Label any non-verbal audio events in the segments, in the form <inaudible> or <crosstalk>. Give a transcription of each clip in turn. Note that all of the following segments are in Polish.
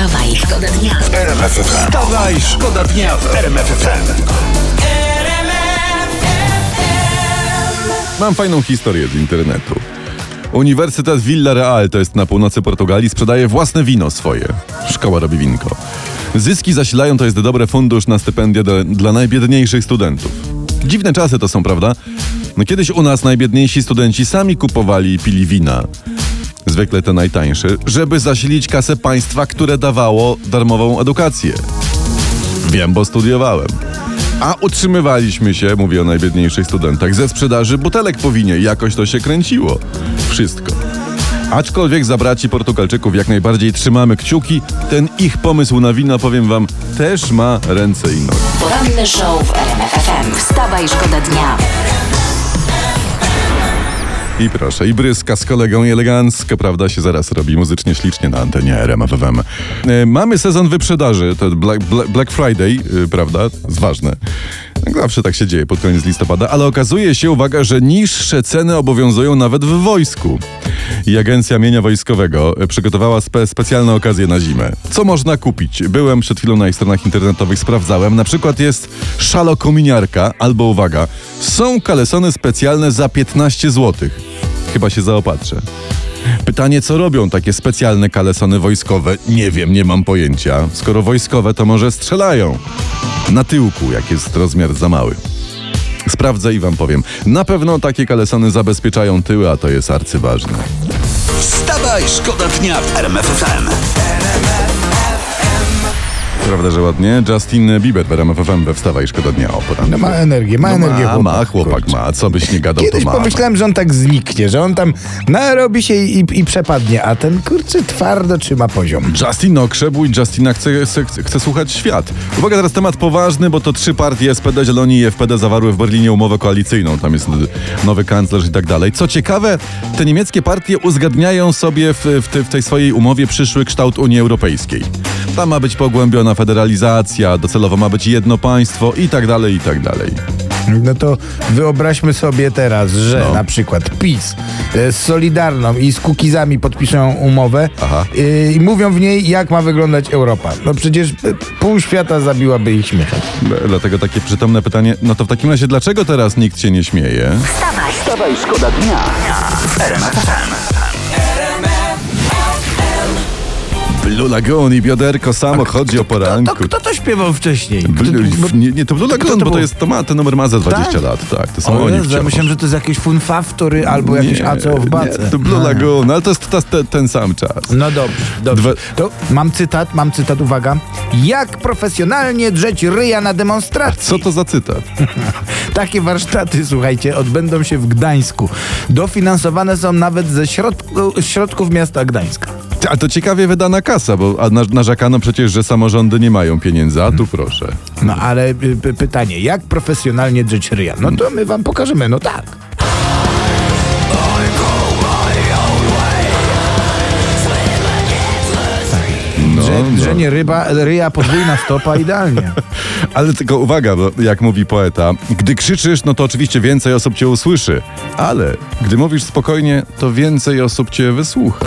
Wstawaj, szkoda dnia. Wstawaj, szkoda dnia w RMF FM. Mam fajną historię z internetu. Uniwersytet Villarreal, to jest na północy Portugalii, sprzedaje własne wino swoje. Szkoła robi winko. Zyski zasilają, to jest dobry fundusz na stypendia dla, dla najbiedniejszych studentów. Dziwne czasy to są, prawda? No kiedyś u nas najbiedniejsi studenci sami kupowali i pili wina. Zwykle te najtańsze, żeby zasilić kasę państwa, które dawało darmową edukację. Wiem, bo studiowałem. A utrzymywaliśmy się, mówię o najbiedniejszych studentach, ze sprzedaży butelek po winie. Jakoś to się kręciło. Wszystko. Aczkolwiek za braci Portugalczyków jak najbardziej trzymamy kciuki, ten ich pomysł na wino, powiem wam, też ma ręce i nogi. Poranny show w RMF FM. Wstawaj, szkoda dnia. I proszę, i bryska z kolegą i elegancko, prawda, się zaraz robi muzycznie ślicznie na antenie RMF FM. E, mamy sezon wyprzedaży, to Black, Black, Friday, y, prawda, jest ważne. Zawsze tak się dzieje pod koniec listopada, ale okazuje się, uwaga, że niższe ceny obowiązują nawet w wojsku. I Agencja Mienia Wojskowego e, przygotowała spe specjalne okazje na zimę. Co można kupić? Byłem przed chwilą na ich stronach internetowych, sprawdzałem. Na przykład jest szalokominiarka, albo uwaga, są kalesony specjalne za 15 złotych. Chyba się zaopatrzę. Pytanie, co robią takie specjalne kalesony wojskowe? Nie wiem, nie mam pojęcia. Skoro wojskowe, to może strzelają. Na tyłku, jak jest rozmiar za mały. Sprawdzę i wam powiem. Na pewno takie kalesony zabezpieczają tyły, a to jest arcyważne. Wstawaj, szkoda dnia w RMF FM. Prawda, że ładnie? Justin Bieber w RMF FM we Wstawaj, szkoda dnia. O, poranku. No ma energię, ma No energię ma, chłopak. ma, chłopak kurczę. ma. Co byś nie gadał, Kiedyś to ma. pomyślałem, że on tak zniknie, że on tam narobi się i, i przepadnie, a ten kurczę twardo trzyma poziom. Justin Okrzebł i Justina chce, chce, chce, chce słuchać świat. Uwaga, teraz temat poważny, bo to trzy partie SPD, Zieloni i FPD zawarły w Berlinie umowę koalicyjną. Tam jest nowy kanclerz i tak dalej. Co ciekawe, te niemieckie partie uzgadniają sobie w, w, te, w tej swojej umowie przyszły kształt Unii Europejskiej. Tam ma być pogłębiona federalizacja, docelowo ma być jedno państwo i tak dalej, i tak dalej. No to wyobraźmy sobie teraz, że No. na przykład PiS e, z Solidarną i z Kukizami podpiszą umowę Aha. e, i mówią w niej, jak ma wyglądać Europa. No przecież e, pół świata zabiłaby ich śmiechem. Dlatego takie przytomne pytanie, no to w takim razie dlaczego teraz nikt się nie śmieje? Wstawaj, Wstawaj, szkoda dnia w Blue Lagoon i bioderko samo chodzi o To poranku. kto to śpiewał wcześniej? Nie, nie, to Blue Lagoon, to bo to jest, to ma, ten numer ma za 20 Tak? lat, tak, to są O oni ja myślałem, że to jest jakieś funfaftory albo jakieś ACO w bace. Nie, to Blue. Lagoon, ale to jest ta, ten, ten sam czas. No dobrze, dobrze. Dwa- To mam cytat, mam cytat, uwaga. Jak profesjonalnie drzeć ryja na demonstracji? Co to za cytat? <laughs> Takie warsztaty, słuchajcie, odbędą się w Gdańsku. Dofinansowane są nawet ze środku, środków miasta Gdańska. A to ciekawie wydana kasa, bo a na- narzekano przecież, że samorządy nie mają pieniędzy, a tu proszę. No ale y, py- pytanie, jak profesjonalnie drzeć ryja? No to my wam pokażemy, no tak. No, Drze, no. drzenie ryba, ryja, podwójna stopa, idealnie. <laughs> Ale tylko uwaga, bo jak mówi poeta, gdy krzyczysz, no to oczywiście więcej osób cię usłyszy, ale gdy mówisz spokojnie, to więcej osób cię wysłucha.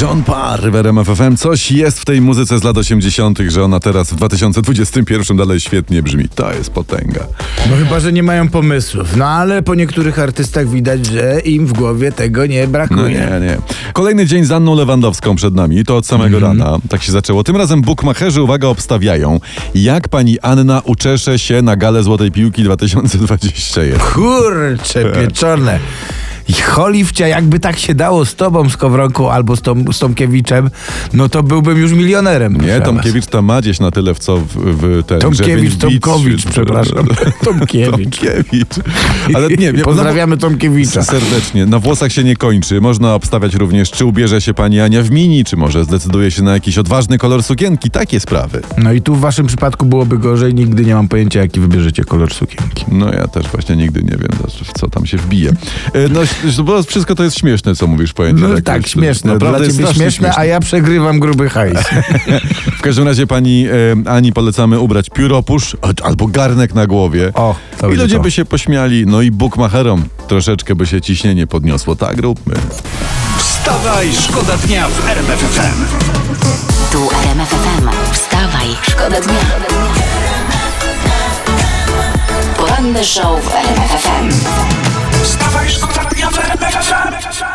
John Parr w RMF FM. Coś jest w tej muzyce z lat 80., że ona teraz w 2021 dalej świetnie brzmi. To jest potęga. No chyba, że nie mają pomysłów. No ale po niektórych artystach widać, że im w głowie tego nie No brakuje. nie, nie. Kolejny dzień z Anną Lewandowską przed nami. To od samego rana. Tak się zaczęło. Tym razem bukmacherzy, uwaga, obstawiają, jak pani Anna uczesze się na galę Złotej Piłki 2021. Kurcze pieczone. <laughs> I Cholifcia, jakby tak się dało z tobą, z Kowronką albo z, Tom, z Tomkiewiczem, no to byłbym już milionerem. Nie, Tomkiewicz tam ma gdzieś na tyle w co w, w ten Tomkiewicz, Tomkowicz, przepraszam. <laughs> Tomkiewicz. Tomkiewicz. Ale nie, nie Pozdrawiamy Tomkiewicza. Serdecznie. Na włosach się nie kończy. Można obstawiać również, czy ubierze się pani Ania w mini, czy może zdecyduje się na jakiś odważny kolor sukienki. Takie sprawy. No i tu w waszym przypadku byłoby gorzej, nigdy nie mam pojęcia, jaki wybierzecie kolor sukienki. No ja też właśnie nigdy nie wiem, co tam się wbije. E, No bo wszystko to jest śmieszne, co mówisz, powiem No tak, tak, już, śmieszne. Naprawdę Dla jest ciebie strasznie śmieszne, a ja przegrywam gruby hajs. <laughs> W każdym razie pani e, Ani polecamy ubrać pióropusz albo garnek na głowie. O, to I ludzie to. by się pośmiali, no i bukmacherom troszeczkę by się ciśnienie podniosło. Tak róbmy. Wstawaj, szkoda dnia w RMF FM. Tu RMF FM. Wstawaj, szkoda dnia. Poranny show w RMFFM. Wstawaj, szkoda w RMFFM.